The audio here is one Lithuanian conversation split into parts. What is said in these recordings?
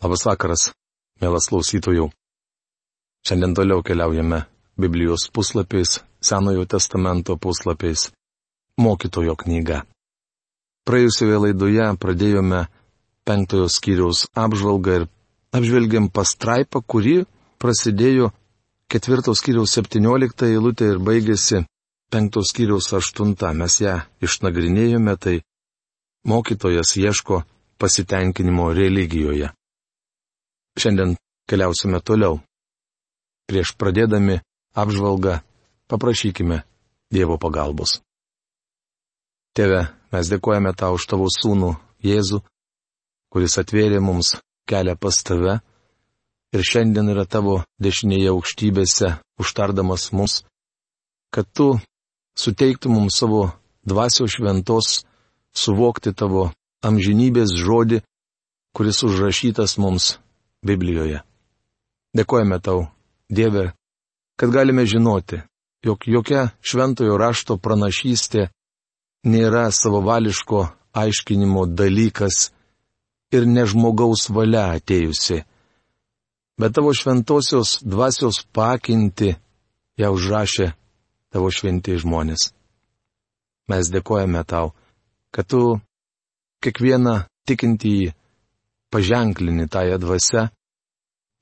Labas vakaras, mielas klausytojų. Šiandien toliau keliaujame Biblijos puslapiais, Senojo testamento puslapiais, mokytojo knyga. Praėjusioje laidoje pradėjome penktojo skyriaus apžvalgą ir apžvelgiam pastraipą, kuri prasidėjo ketvirtos skyriaus septynioliktą eilutę ir baigėsi penktos skyriaus aštuntą. Mes ją išnagrinėjome, tai mokytojas ieško pasitenkinimo religijoje. Šiandien keliausime toliau. Prieš pradėdami apžvalgą paprašykime Dievo pagalbos. Tėve, mes dėkojame tau už tavo sūnų Jėzų, kuris atvėrė mums kelią pas tave ir šiandien yra tavo dešinėje aukštybėse, užtardamas mus, kad tu suteiktų mums savo dvasios šventos suvokti tavo amžinybės žodį, kuris užrašytas mums Biblijoje. Dėkojame tau, Dieve, kad galime žinoti, jog jokia šventojo rašto pranašystė nėra savavališko aiškinimo dalykas ir ne žmogaus valia atėjusi. Bet tavo šventosios dvasios pakinti ją užrašė tavo šventi žmonės. Mes dėkojame tau, kad tu kiekvieną tikintįjį paženklini tąją dvasę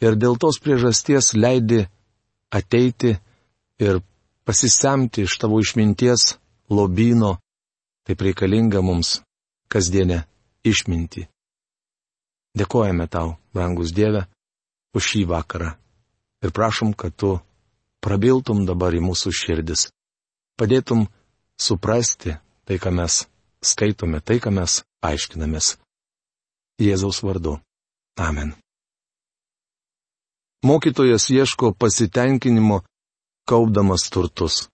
ir dėl tos priežasties leidi ateiti ir pasisemti iš tavo išminties lobino, taip reikalinga mums kasdienė išminti. Dėkojame tau, brangus Dieve, už šį vakarą ir prašom, kad tu prabiltum dabar į mūsų širdis, padėtum suprasti tai, ką mes skaitome, tai, ką mes aiškinamės. Jėzaus vardu. Amen. Mokytojas ieško pasitenkinimo, kaupdamas turtus.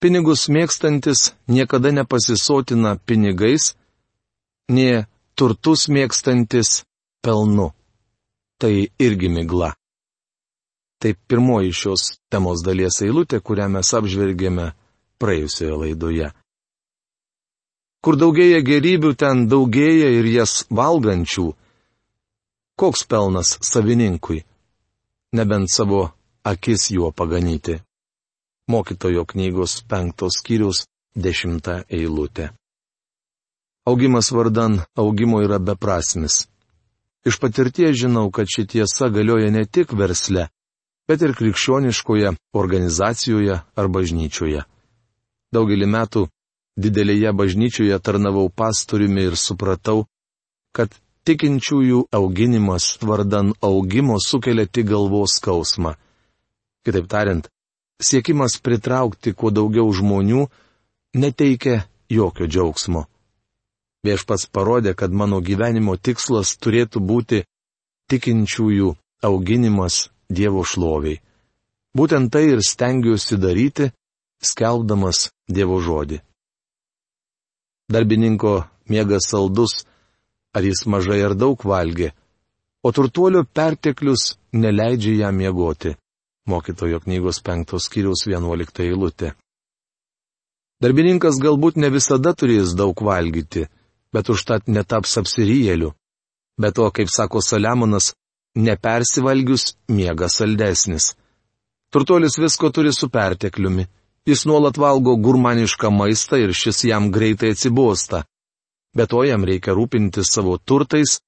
Pinigus mėgstantis niekada nepasisotina pinigais, nie turtus mėgstantis pelnu. Tai irgi migla. Tai pirmoji šios temos dalies eilutė, kurią mes apžvelgėme praėjusioje laidoje. Kur daugėja gerybių, ten daugėja ir jas valgančių. Koks pelnas savininkui? Nebent savo akis juo paganyti. Mokytojo knygos penktos skyrius dešimta eilutė. Augimas vardan augimo yra beprasmis. Iš patirties žinau, kad ši tiesa galioja ne tik versle, bet ir krikščioniškoje organizacijoje ar bažnyčioje. Daugelį metų didelėje bažnyčioje tarnavau pastoriumi ir supratau, kad tikinčiųjų auginimas vardan augimo sukelia tik galvos skausmą. Kitaip tariant, siekimas pritraukti kuo daugiau žmonių neteikia jokio džiaugsmo. Viešpats parodė, kad mano gyvenimo tikslas turėtų būti tikinčiųjų auginimas Dievo šloviai. Būtent tai ir stengiuosi daryti, skelbdamas Dievo žodį. Darbininko miegas saldus, ar jis mažai ar daug valgė, o turtuolio perteklius neleidžia jam miegoti. Mokytojo knygos penktos skyriaus vienuolikta eilutė. Darbininkas galbūt ne visada turės daug valgyti, bet užtat netaps apsiryjeliu. Bet to, kaip sako Saliamonas, nepersivalgius miegas saldesnis. Turtuolis visko turi su pertekliumi Jis nuolat valgo gurmanišką maistą ir šis jam greitai atsibosta. Be to jam reikia rūpintis savo turtais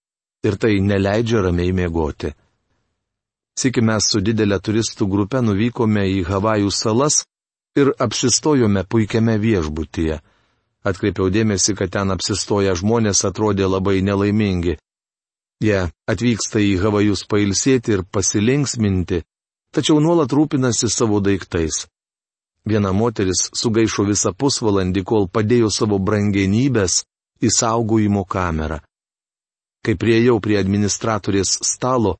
ir tai neleidžia ramiai miegoti. Sėki mes su didelė turistų grupė nuvykome į Havajų salas ir apsistojome puikiame viešbutyje. Atkreipiau dėmesį, kad ten apsistoję žmonės atrodė labai nelaimingi. Jie atvyksta į Havajus pailsėti ir pasilinksminti, tačiau nuolat rūpinasi savo daiktais. Viena moteris sugaišo visą pusvalandį, kol padėjo savo brangenybės į saugojimo kamerą. Kai prieėjau prie administratorės stalo,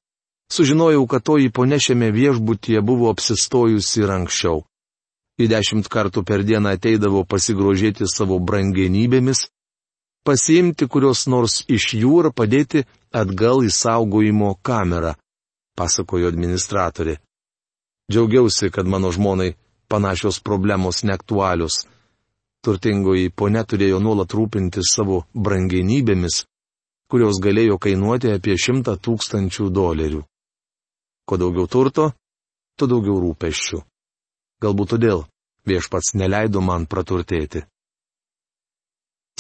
sužinojau, kad toji ponė šiame viešbutyje buvo apsistojusi ir anksčiau. Į dešimt kartų per dieną ateidavo pasigrožėti savo brangenybėmis, pasiimti kurios nors iš jų ir padėti atgal į saugojimo kamerą, pasakojo administratorė. Džiaugiausi, kad mano žmonai panašios problemos neaktualius. Turtingoji ponė turėjo nuolat rūpintis savo brangenybėmis, kurios galėjo kainuoti apie šimtą tūkstančių dolerių. Kuo daugiau turto, tuo daugiau rūpeščių. Galbūt todėl viešpats neleido man praturtėti.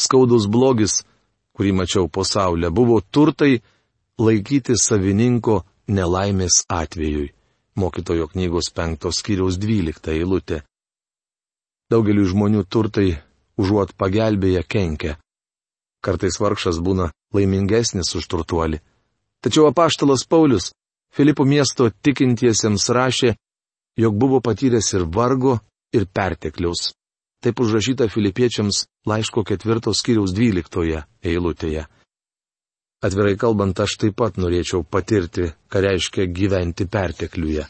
Skaudus blogis, kurį mačiau po saulę, buvo turtai laikyti savininko nelaimės atvejui. Mokytojo knygos penktos skyriaus dvylikta eilutė. Daugeliu žmonių turtai užuot pagelbėję kenkia. Kartais vargšas būna laimingesnis už turtuolį. Tačiau apaštalas Paulius Filipų miesto tikintiesiems rašė, jog buvo patyręs ir vargo, ir pertekliaus. Taip užrašyta filipiečiams laiško ketvirtos skyriaus dvyliktoje eilutėje. Atvirai kalbant, aš taip pat norėčiau patirti, ką reiškia gyventi pertekliuje.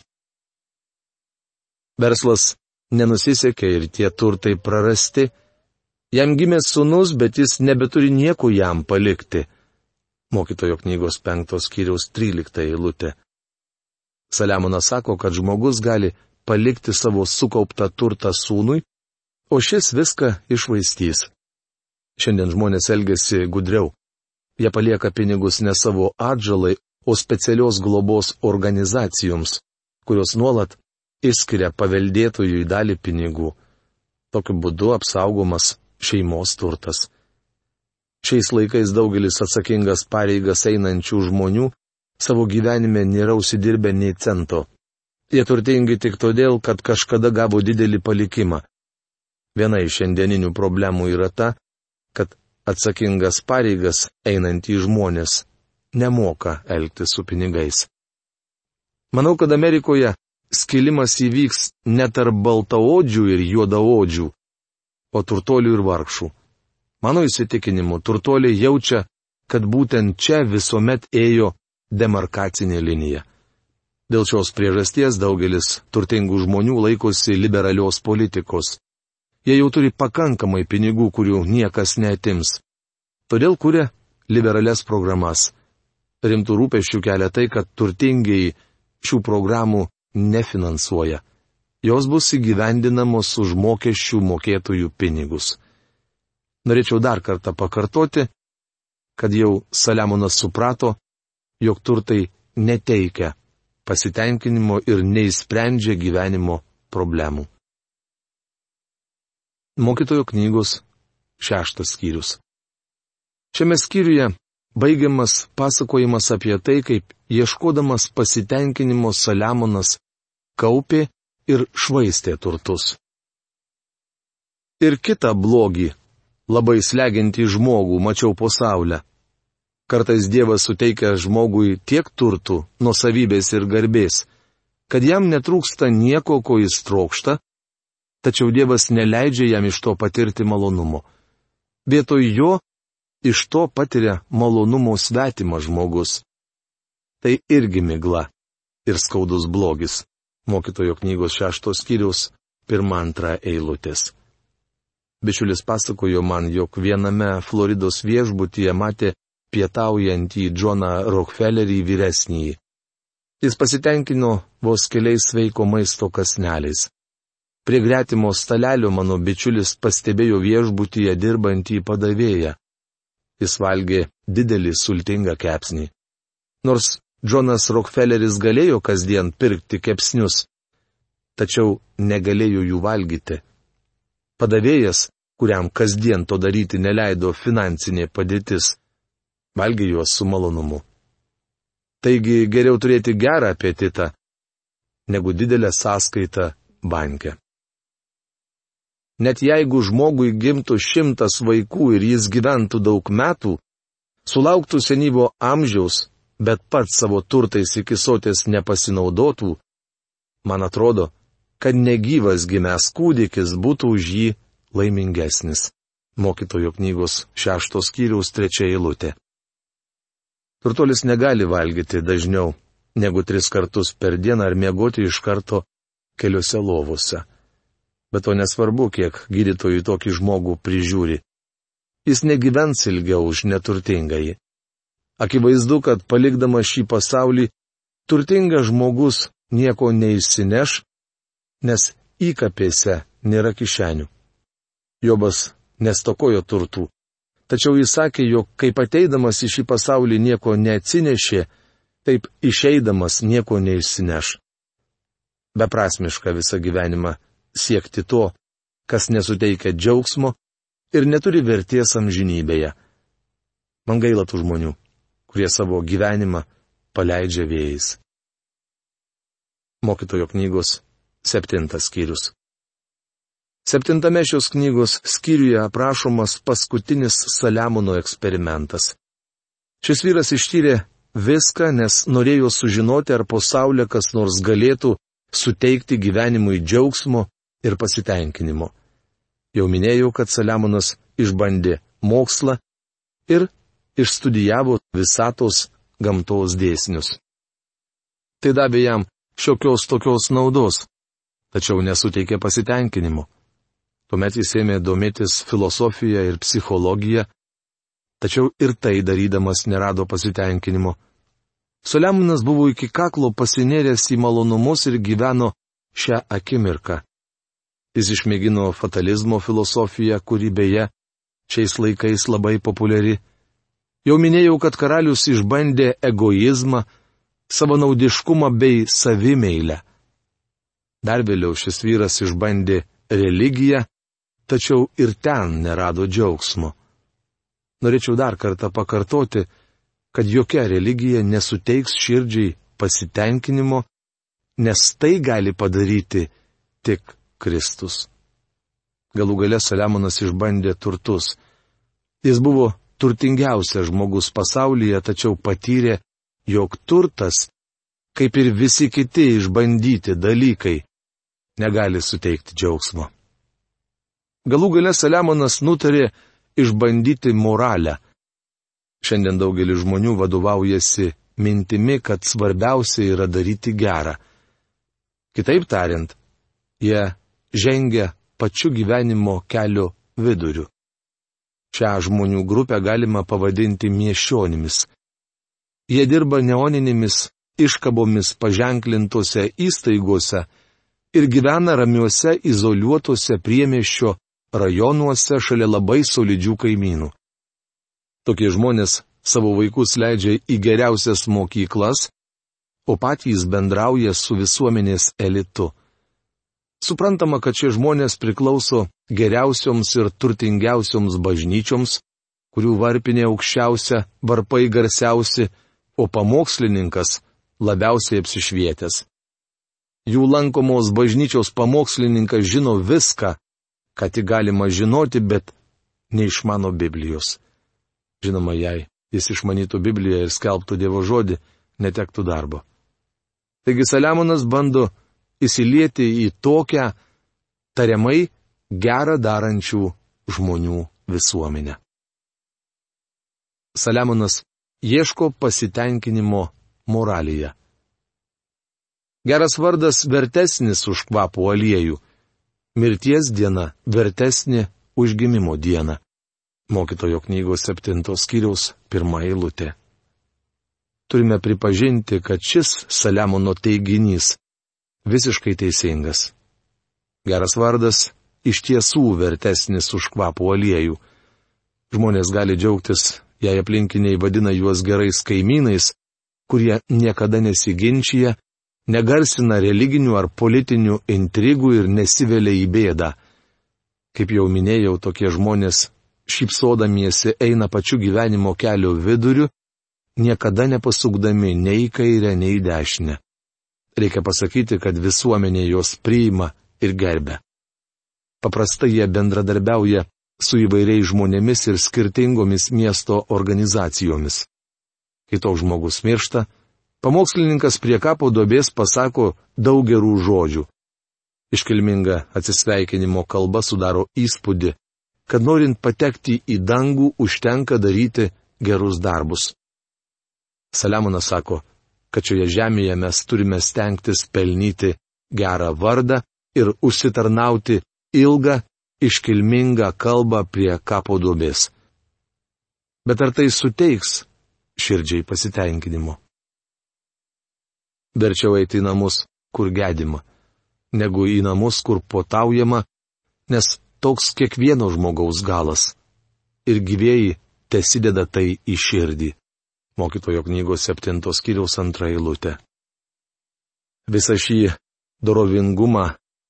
Verslas nenusisekė ir tie turtai prarasti. Jam gimė sunus, bet jis nebeturi nieko jam palikti. Mokytojo knygos penktos skyriaus trylikta eilutė. Saliamonas sako, kad žmogus gali palikti savo sukauptą turtą sūnui, o šis viską išvaistys. Šiandien žmonės elgesi gudriau. Jie palieka pinigus ne savo atžalai, o specialios globos organizacijoms, kurios nuolat išskiria paveldėtojui dalį pinigų. Tokiu būdu apsaugomas šeimos turtas. Šiais laikais daugelis atsakingas pareigas einančių žmonių savo gyvenime nėra užsidirbę nei cento. Jie turtingi tik todėl, kad kažkada gavo didelį palikimą. Viena iš šiandieninių problemų yra ta, kad atsakingas pareigas einantys žmonės nemoka elgtis su pinigais. Manau, kad Amerikoje skilimas įvyks ne tarp baltaodžių ir juodaodžių, o turtolių ir vargšų. Mano įsitikinimu, turtoliai jaučia, kad būtent čia visuomet ėjo demarkacinė linija. Dėl šios priežasties daugelis turtingų žmonių laikosi liberalios politikos. Jie jau turi pakankamai pinigų, kurių niekas netims. Todėl kuria liberales programas. Rimtų rūpešių kelia tai, kad turtingiai šių programų nefinansuoja. Jos bus įgyvendinamos už mokesčių mokėtojų pinigus. Norėčiau dar kartą pakartoti, kad jau Saliamonas suprato, jog turtai neteikia pasitenkinimo ir neįsprendžia gyvenimo problemų. Mokytojo knygos šeštas skyrius. Šiame skyriuje baigiamas pasakojimas apie tai, kaip ieškodamas pasitenkinimo Saliamonas kaupė ir švaistė turtus. Ir kitą blogį, labai slegiantį žmogų, mačiau po saulę. Kartais Dievas suteikia žmogui tiek turtų, nusavybės ir garbės, kad jam netrūksta nieko, ko jis trokšta, tačiau Dievas neleidžia jam iš to patirti malonumo. Vietoj jo iš to patiria malonumo svetimas žmogus. Tai irgi migla ir skaudus blogis. Mokytojo knygos šeštos skyrius, pirmą antrą eilutės. Bičiulis pasakojo man, jog viename Floridos viešbutyje matė pietaujantį Džoną Rockefellerį vyresnįjį. Jis pasitenkino vos keliais sveiko maisto kasneliais. Prie gretimo stalelio mano bičiulis pastebėjo viešbutyje dirbantį padavėją. Jis valgė didelį sultingą kepsnį. Nors Džonas Rockefelleris galėjo kasdien pirkti kepsnius, tačiau negalėjo jų valgyti. Padavėjas, kuriam kasdien to daryti neleido finansinė padėtis, valgė juos su malonumu. Taigi geriau turėti gerą apetitą, negu didelę sąskaitą banke. Net jeigu žmogui gimtų šimtas vaikų ir jis gyventų daug metų, sulauktų senyvo amžiaus, bet pats savo turtais iki sotės nepasinaudotų, man atrodo, kad negyvas gimęs kūdikis būtų už jį laimingesnis. Mokytojo knygos šeštos skyriaus trečia eilutė. Turtuolis negali valgyti dažniau negu tris kartus per dieną ar miegoti iš karto keliose lovose. Bet to nesvarbu, kiek gydytojų tokį žmogų prižiūri. Jis negyvens ilgiau už neturtingąjį. Akivaizdu, kad palikdamas šį pasaulį, turtingas žmogus nieko neišsineš, nes įkapėse nėra kišenių. Jobas nestokojo turtų, Tačiau jis sakė, jog kaip ateidamas į šį pasaulį nieko neatsinešė, taip išeidamas nieko neišsineš. Beprasmiška visą gyvenimą siekti to, kas nesuteikia džiaugsmo ir neturi verties amžinybėje. Man gaila tų žmonių, kurie savo gyvenimą paleidžia vėjais. Mokytojo knygos septintas skyrius. Septintame šios knygos skyriuje aprašomas paskutinis Saliamono eksperimentas. Šis vyras ištyrė viską, nes norėjo sužinoti, ar po saulė kas nors galėtų suteikti gyvenimui džiaugsmo ir pasitenkinimo. Jau minėjau, kad Saliamonas išbandė mokslą ir išstudijavo visatos gamtos dėsnius. Tai davė jam šiokios tokios naudos, tačiau nesuteikė pasitenkinimo. Tuomet jis ėmė domėtis filosofija ir psichologija, tačiau ir tai darydamas nerado pasitenkinimo. Solemonas buvo iki kaklo pasinėręs į malonumus ir gyveno šią akimirką. Jis išmėgino fatalizmo filosofiją, kuri beje šiais laikais labai populiari. Jau minėjau, kad karalius išbandė egoizmą, savanaudiškumą bei savimeilę. Dar vėliau šis vyras išbandė religiją, tačiau ir ten nerado džiaugsmo. Norėčiau dar kartą pakartoti, kad jokia religija nesuteiks širdžiai pasitenkinimo, nes tai gali padaryti tik Kristus. Galų gale Saliamonas išbandė turtus. Jis buvo turtingiausias žmogus pasaulyje, tačiau patyrė, jog turtas, kaip ir visi kiti išbandyti dalykai, negali suteikti džiaugsmo. Galų gale Saliamonas nutarė išbandyti moralę. Šiandien daugelis žmonių vadovaujasi mintimi, kad svarbiausia yra daryti gerą. Kitaip tariant, jie žengia pačiu gyvenimo kelio viduriu. Šią žmonių grupę galima pavadinti mieščionimis. Jie dirba neoninėmis iškabomis paženklintose įstaigose ir gyvena ramiuose izoliuotose priemieščio rajonuose šalia labai solidžių kaimynų. Tokie žmonės savo vaikus leidžia į geriausias mokyklas, o patys bendrauja su visuomenės elitu. Suprantama, kad šie žmonės priklauso geriausioms ir turtingiausioms bažnyčioms, kurių varpinė aukščiausia, varpai garsiausi, o pamokslininkas labiausiai apsišvietęs. Jų lankomos bažnyčios pamokslininkas žino viską, ką tik galima žinoti, bet neišmano Biblijos. Žinoma, jei jis išmanytų Bibliją ir skelbtų Dievo žodį, netektų darbo. Taigi Saliamonas bando įsilieti į tokią tariamai gerą darančių žmonių visuomenę. Saliamonas ieško pasitenkinimo moralėje. Geras vardas vertesnis už kvapų aliejų mirties diena vertesnė už gimimo dieną. Mokytojo knygos septintos skyriaus pirmą eilutę. Turime pripažinti, kad šis Saliamono teiginys visiškai teisingas. Geras vardas iš tiesų vertesnis už kvapų aliejų. Žmonės gali džiaugtis, jei aplinkiniai vadina juos gerais kaimynais, kurie niekada nesiginčia negarsina religinių ar politinių intrigų ir nesivelia į bėdą. Kaip jau minėjau, tokie žmonės šypsodamiesi eina pačiu gyvenimo kelio viduriu, niekada nepasukdami nei kairę, nei dešinę. Reikia pasakyti, kad visuomenė juos priima ir gerbia. Paprastai jie bendradarbiauja su įvairiais žmonėmis ir skirtingomis miesto organizacijomis. Kai toks žmogus miršta, Pamokslininkas prie kapo dobės pasako daug gerų žodžių. Iškilminga atsisveikinimo kalba sudaro įspūdį, kad norint patekti į dangų užtenka daryti gerus darbus. Saliamonas sako, kad šioje žemėje mes turime stengtis pelnyti gerą vardą ir užsitarnauti ilgą, iškilmingą kalbą prie kapo duobės. Bet ar tai suteiks širdžiai pasitenkinimo? Verčiau eiti į namus, kur gedima, negu į namus, kur potaujama, nes toks kiekvieno žmogaus galas. ir gyvėjai tesideda tai į širdį. Mokytojo knygos septintos kiriaus antra eilutė. Visą šį dorovingumą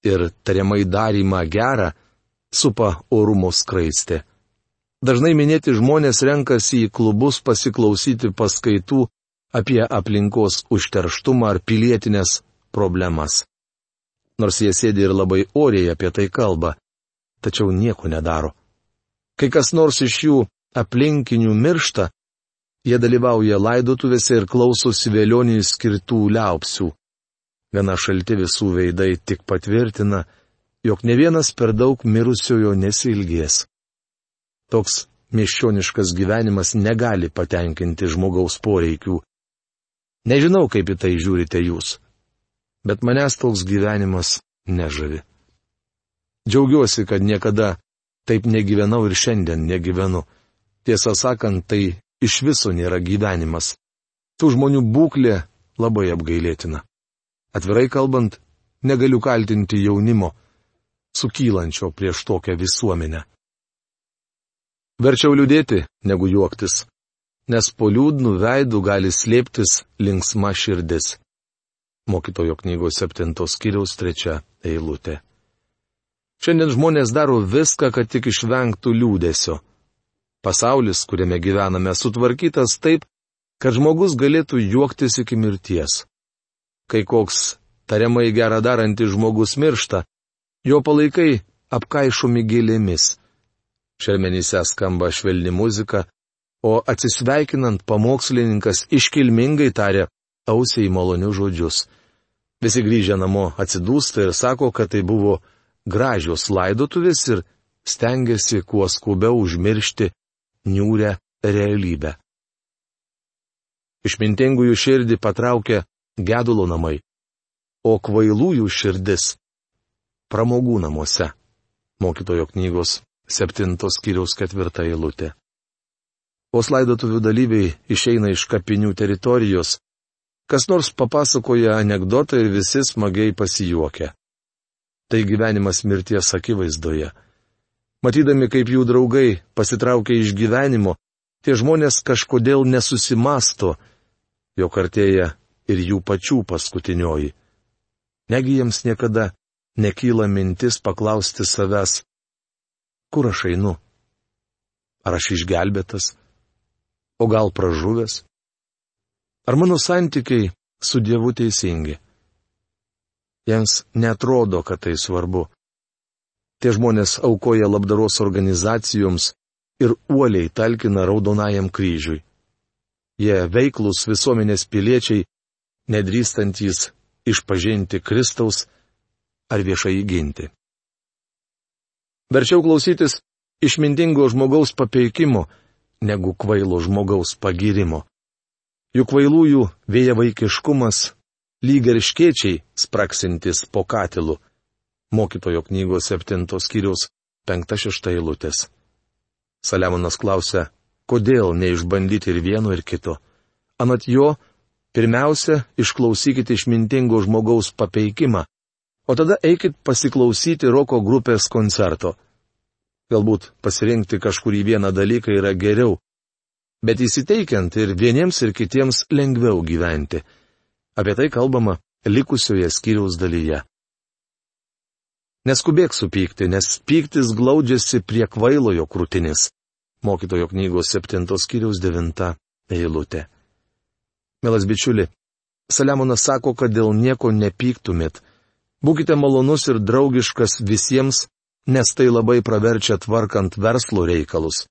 ir tariamai darymą gerą supa orumo skraistė. Dažnai minėti žmonės renkasi į klubus pasiklausyti paskaitų apie aplinkos užterštumą ar pilietinės problemas. Nors jie sėdi ir labai oriai apie tai kalba, tačiau nieko nedaro. Kai kas nors iš jų aplinkinių miršta, jie dalyvauja laidotuvėse ir klausosi vėlioniui skirtų liaupsių. Gana šalti visų veidai tik patvirtina, jog ne vienas per daug mirusiojo nesilgės. Toks miesčioniškas gyvenimas negali patenkinti žmogaus poreikių. Nežinau, kaip į tai žiūrite jūs bet manęs toks gyvenimas nežavi. Džiaugiuosi, kad niekada taip negyvenau ir šiandien negyvenu. Tiesą sakant, tai iš viso nėra gyvenimas. Tų žmonių būklė labai apgailėtina. Atvirai kalbant, negaliu kaltinti jaunimo, sukylančio prieš tokią visuomenę. Verčiau liūdėti, negu juoktis, nes po liūdnų veidų gali slėptis linksma širdis mokytojo knygos septintos kiriaus trečia eilutė. Šiandien žmonės daro viską, kad tik išvengtų liūdėsio. Pasaulis, kuriame gyvename, sutvarkytas taip, kad žmogus galėtų juoktis iki mirties. Kai koks tariamai gerą darantis žmogus miršta, jo palaikai apkaišomi gėlėmis. Šermenyse skamba švelni muzika, o atsisveikinant pamokslininkas iškilmingai tarė ausiai malonius žodžius. Visi grįžę namo atsidūsta ir sako, kad tai buvo gražios laidotuvės ir stengiasi kuo skubiau užmiršti niūrę realybę. Išmintingųjų širdį patraukia gedulo namai, o kvailųjų širdis - pramogų namuose. Mokytojo knygos septintos kiriaus ketvirta eilutė. O slaidotuvių dalyviai išeina iš kapinių teritorijos, Kas nors papasakoja anegdotą ir visi smagiai pasijuokia. Tai gyvenimas mirties akivaizdoje. Matydami, kaip jų draugai pasitraukia iš gyvenimo, tie žmonės kažkodėl nesusimasto, jog artėja ir jų pačių paskutinioji. Negi jiems niekada nekyla mintis paklausti savęs, kur aš einu? Ar aš išgelbėtas? O gal pražuvęs? Ar mano santykiai su Dievu teisingi? Jiems netrodo, kad tai svarbu. Tie žmonės aukoja labdaros organizacijoms ir uoliai talkina Raudonajam kryžiui. Jie veiklus visuomenės piliečiai, nedrįstantys išpažinti Kristaus ar viešai įginti. Verčiau klausytis išmintingo žmogaus papeikimo, negu kvailo žmogaus pagirimo. Juk vailųjų vėja vaikiškumas lyg ir škiečiai spraksintis po katilu. Mokytojo knygos septintos kiriaus penkta šešta eilutės. Saliamonas klausia, kodėl neišbandyti ir vieno ir kito. Anot jo, pirmiausia, išklausykite išmintingo žmogaus papeikimą, o tada eikit pasiklausyti roko grupės koncerto. Galbūt pasirinkti kažkurį vieną dalyką yra geriau, bet įsiteikiant ir vieniems ir kitiems lengviau gyventi. Apie tai kalbama likusioje skyriaus dalyje. Neskubėk supykti, nes pyktis glaudžiasi prie kvailojo krūtinis. Mokytojo knygos septintos skyriaus devinta eilutė. Melas bičiuli, Saliamonas sako, kad dėl nieko nepyktumėt. Būkite malonus ir draugiškas visiems, nes tai labai praverčia tvarkant verslo reikalus.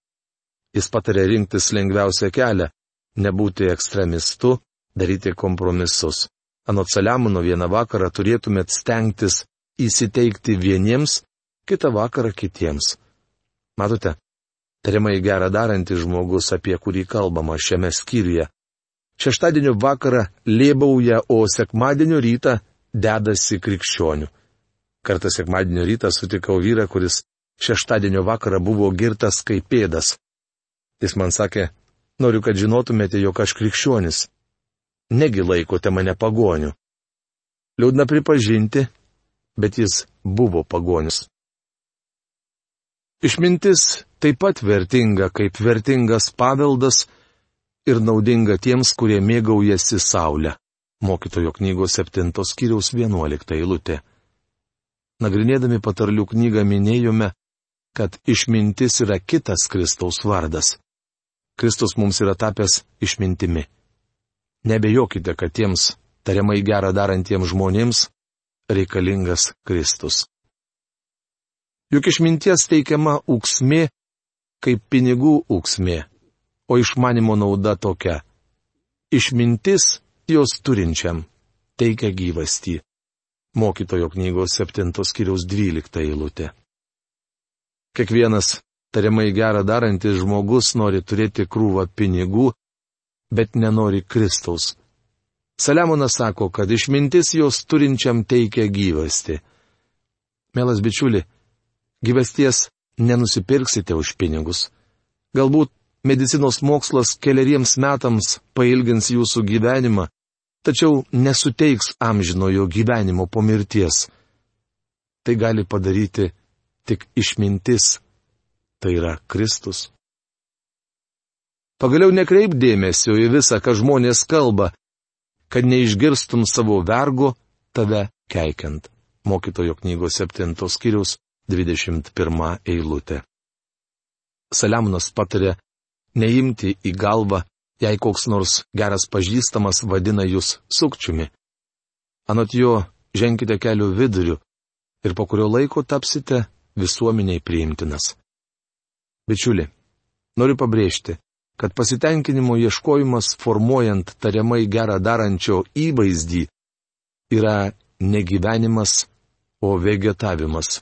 Jis patarė rinktis lengviausią kelią - nebūti ekstremistu, daryti kompromisus. Anot Saliamono vieną vakarą turėtumėt stengtis įsiteikti vieniems, kitą vakarą kitiems. Matote, tariamai gerą darantis žmogus, apie kurį kalbama šiame skyriuje. Šeštadienio vakarą lėbauja, o sekmadienio rytą dedasi krikščionių. Kartą sekmadienio rytą sutikau vyrą, kuris šeštadienio vakarą buvo girtas kaip pėdas. Jis man sakė, noriu, kad žinotumėte, jog aš krikščionis. Negi laikote mane pagoniu. Liūdna pripažinti, bet jis buvo pagonis. Išmintis taip pat vertinga kaip vertingas paveldas ir naudinga tiems, kurie mėgaujasi Saulę. Mokytojo knygos 7 skyriaus 11 eilutė. Nagrinėdami patarlių knygą minėjome, kad išmintis yra kitas Kristaus vardas. Kristus mums yra tapęs išmintimi. Nebejokite, kad tiems tariamai gerą darantiems žmonėms reikalingas Kristus. Juk išminties teikiama ūksmė kaip pinigų ūksmė, o išmanimo nauda tokia. Išmintis jos turinčiam teikia gyvastį. Mokytojo knygos 7 skyriaus 12 eilutė. Kiekvienas tariamai gerą darantis žmogus nori turėti krūvą pinigų, bet nenori Kristaus. Saliamonas sako, kad išmintis jos turinčiam teikia gyvasti. Mielas bičiuli, gyvasties nenusipirksite už pinigus. Galbūt medicinos mokslas keliariems metams pailgins jūsų gyvenimą, tačiau nesuteiks amžinojo gyvenimo po mirties. Tai gali padaryti tik išmintis, tai yra Kristus. Pagaliau nekreip dėmesio į visą, ką žmonės kalba, kad neišgirstum savo vergo tave keikiant. Mokytojo knygos 7 skyrius 21 eilutė. Saliamonas patarė neimti į galvą, jei koks nors geras pažįstamas vadina jūs sukčiumi. Anot jo, ženkite kelių viduriu ir po kurio laiko tapsite visuomeniai priimtinas. Bičiuli, noriu pabrėžti, kad pasitenkinimo ieškojimas formuojant tariamai gerą darančio įvaizdį yra negyvenimas, o vegetavimas.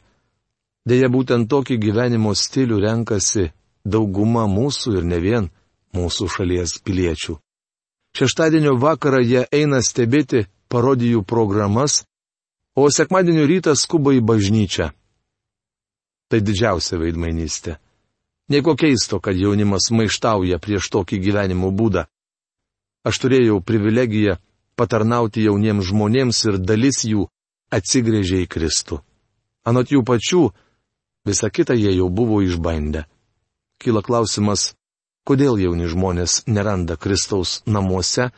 Deja, būtent tokį gyvenimo stilių renkasi dauguma mūsų ir ne vien mūsų šalies piliečių. Šeštadienio vakarą jie eina stebėti parodijų programas, o sekmadienio rytą skuba į bažnyčią. Tai didžiausia veidmainystė. Nieko keisto, kad jaunimas maištauja prieš tokį gyvenimo būdą. Aš turėjau privilegiją patarnauti jauniems žmonėms ir dalis jų atsigrėžė į Kristų. Anot jų pačių, Visa kita jie jau buvo išbandę. Kyla klausimas, kodėl jauni žmonės neranda Kristaus namuose,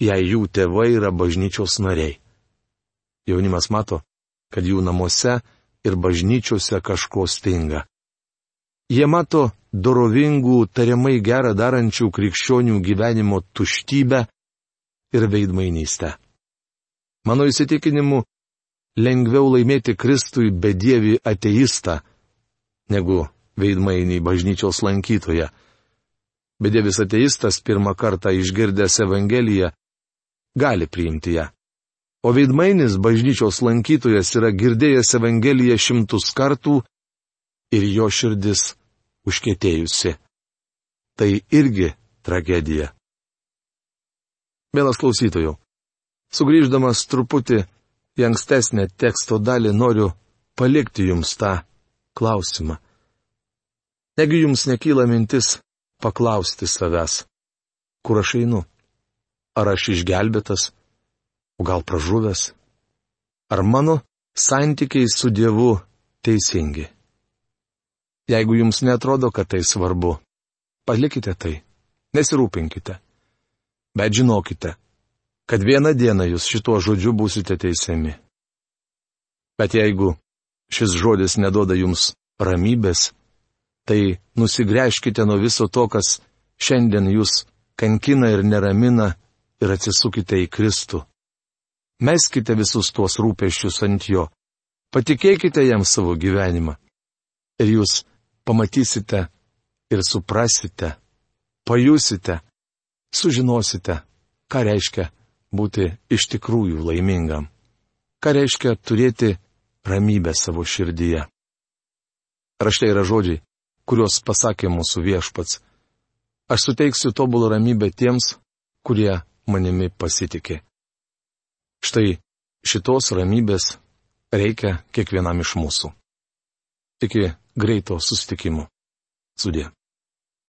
jei jų tėvai yra bažnyčios nariai. Jaunimas mato, kad jų namuose ir bažnyčiose kažko stinga. Jie mato dorovingų, tariamai gerą darančių krikščionių gyvenimo tuštybę ir veidmainystę. Mano įsitikinimu, lengviau laimėti Kristui bedievi ateistą, negu veidmainį bažnyčios lankytoją. Bedėvis ateistas pirmą kartą išgirdęs Evangeliją gali priimti ją. O veidmainis bažnyčios lankytojas yra girdėjęs Evangeliją šimtus kartų ir jo širdis užkėtėjusi. Tai irgi tragedija. Mielas klausytojų, sugrįždamas truputį į ankstesnę teksto dalį noriu palikti jums tą klausimą. Negi jums nekyla mintis paklausti savęs, kur aš einu? Ar aš išgelbėtas, o gal pražuvęs? Ar mano santykiai su Dievu teisingi? Jeigu jums netrodo, kad tai svarbu, palikite tai, nesirūpinkite. Bet žinokite, kad vieną dieną jūs šituo žodžiu būsite teisiami. Bet jeigu šis žodis nedoda jums ramybės, tai nusigręžkite nuo viso to, kas šiandien jūs kankina ir neramina ir atsisukite į Kristų. Meskite visus tuos rūpeščius ant jo, patikėkite jam savo gyvenimą. Ir jūs pamatysite ir suprasite, pajusite, sužinosite, ką reiškia būti iš tikrųjų laimingam. Ką reiškia turėti ramybę savo širdyje. Rašte yra žodžiai, kuriuos pasakė mūsų viešpats. Aš suteiksiu tobulą ramybę tiems, kurie manimi pasitikė. Štai šitos ramybės reikia kiekvienam iš mūsų. Iki greito sustikimo. Sudė.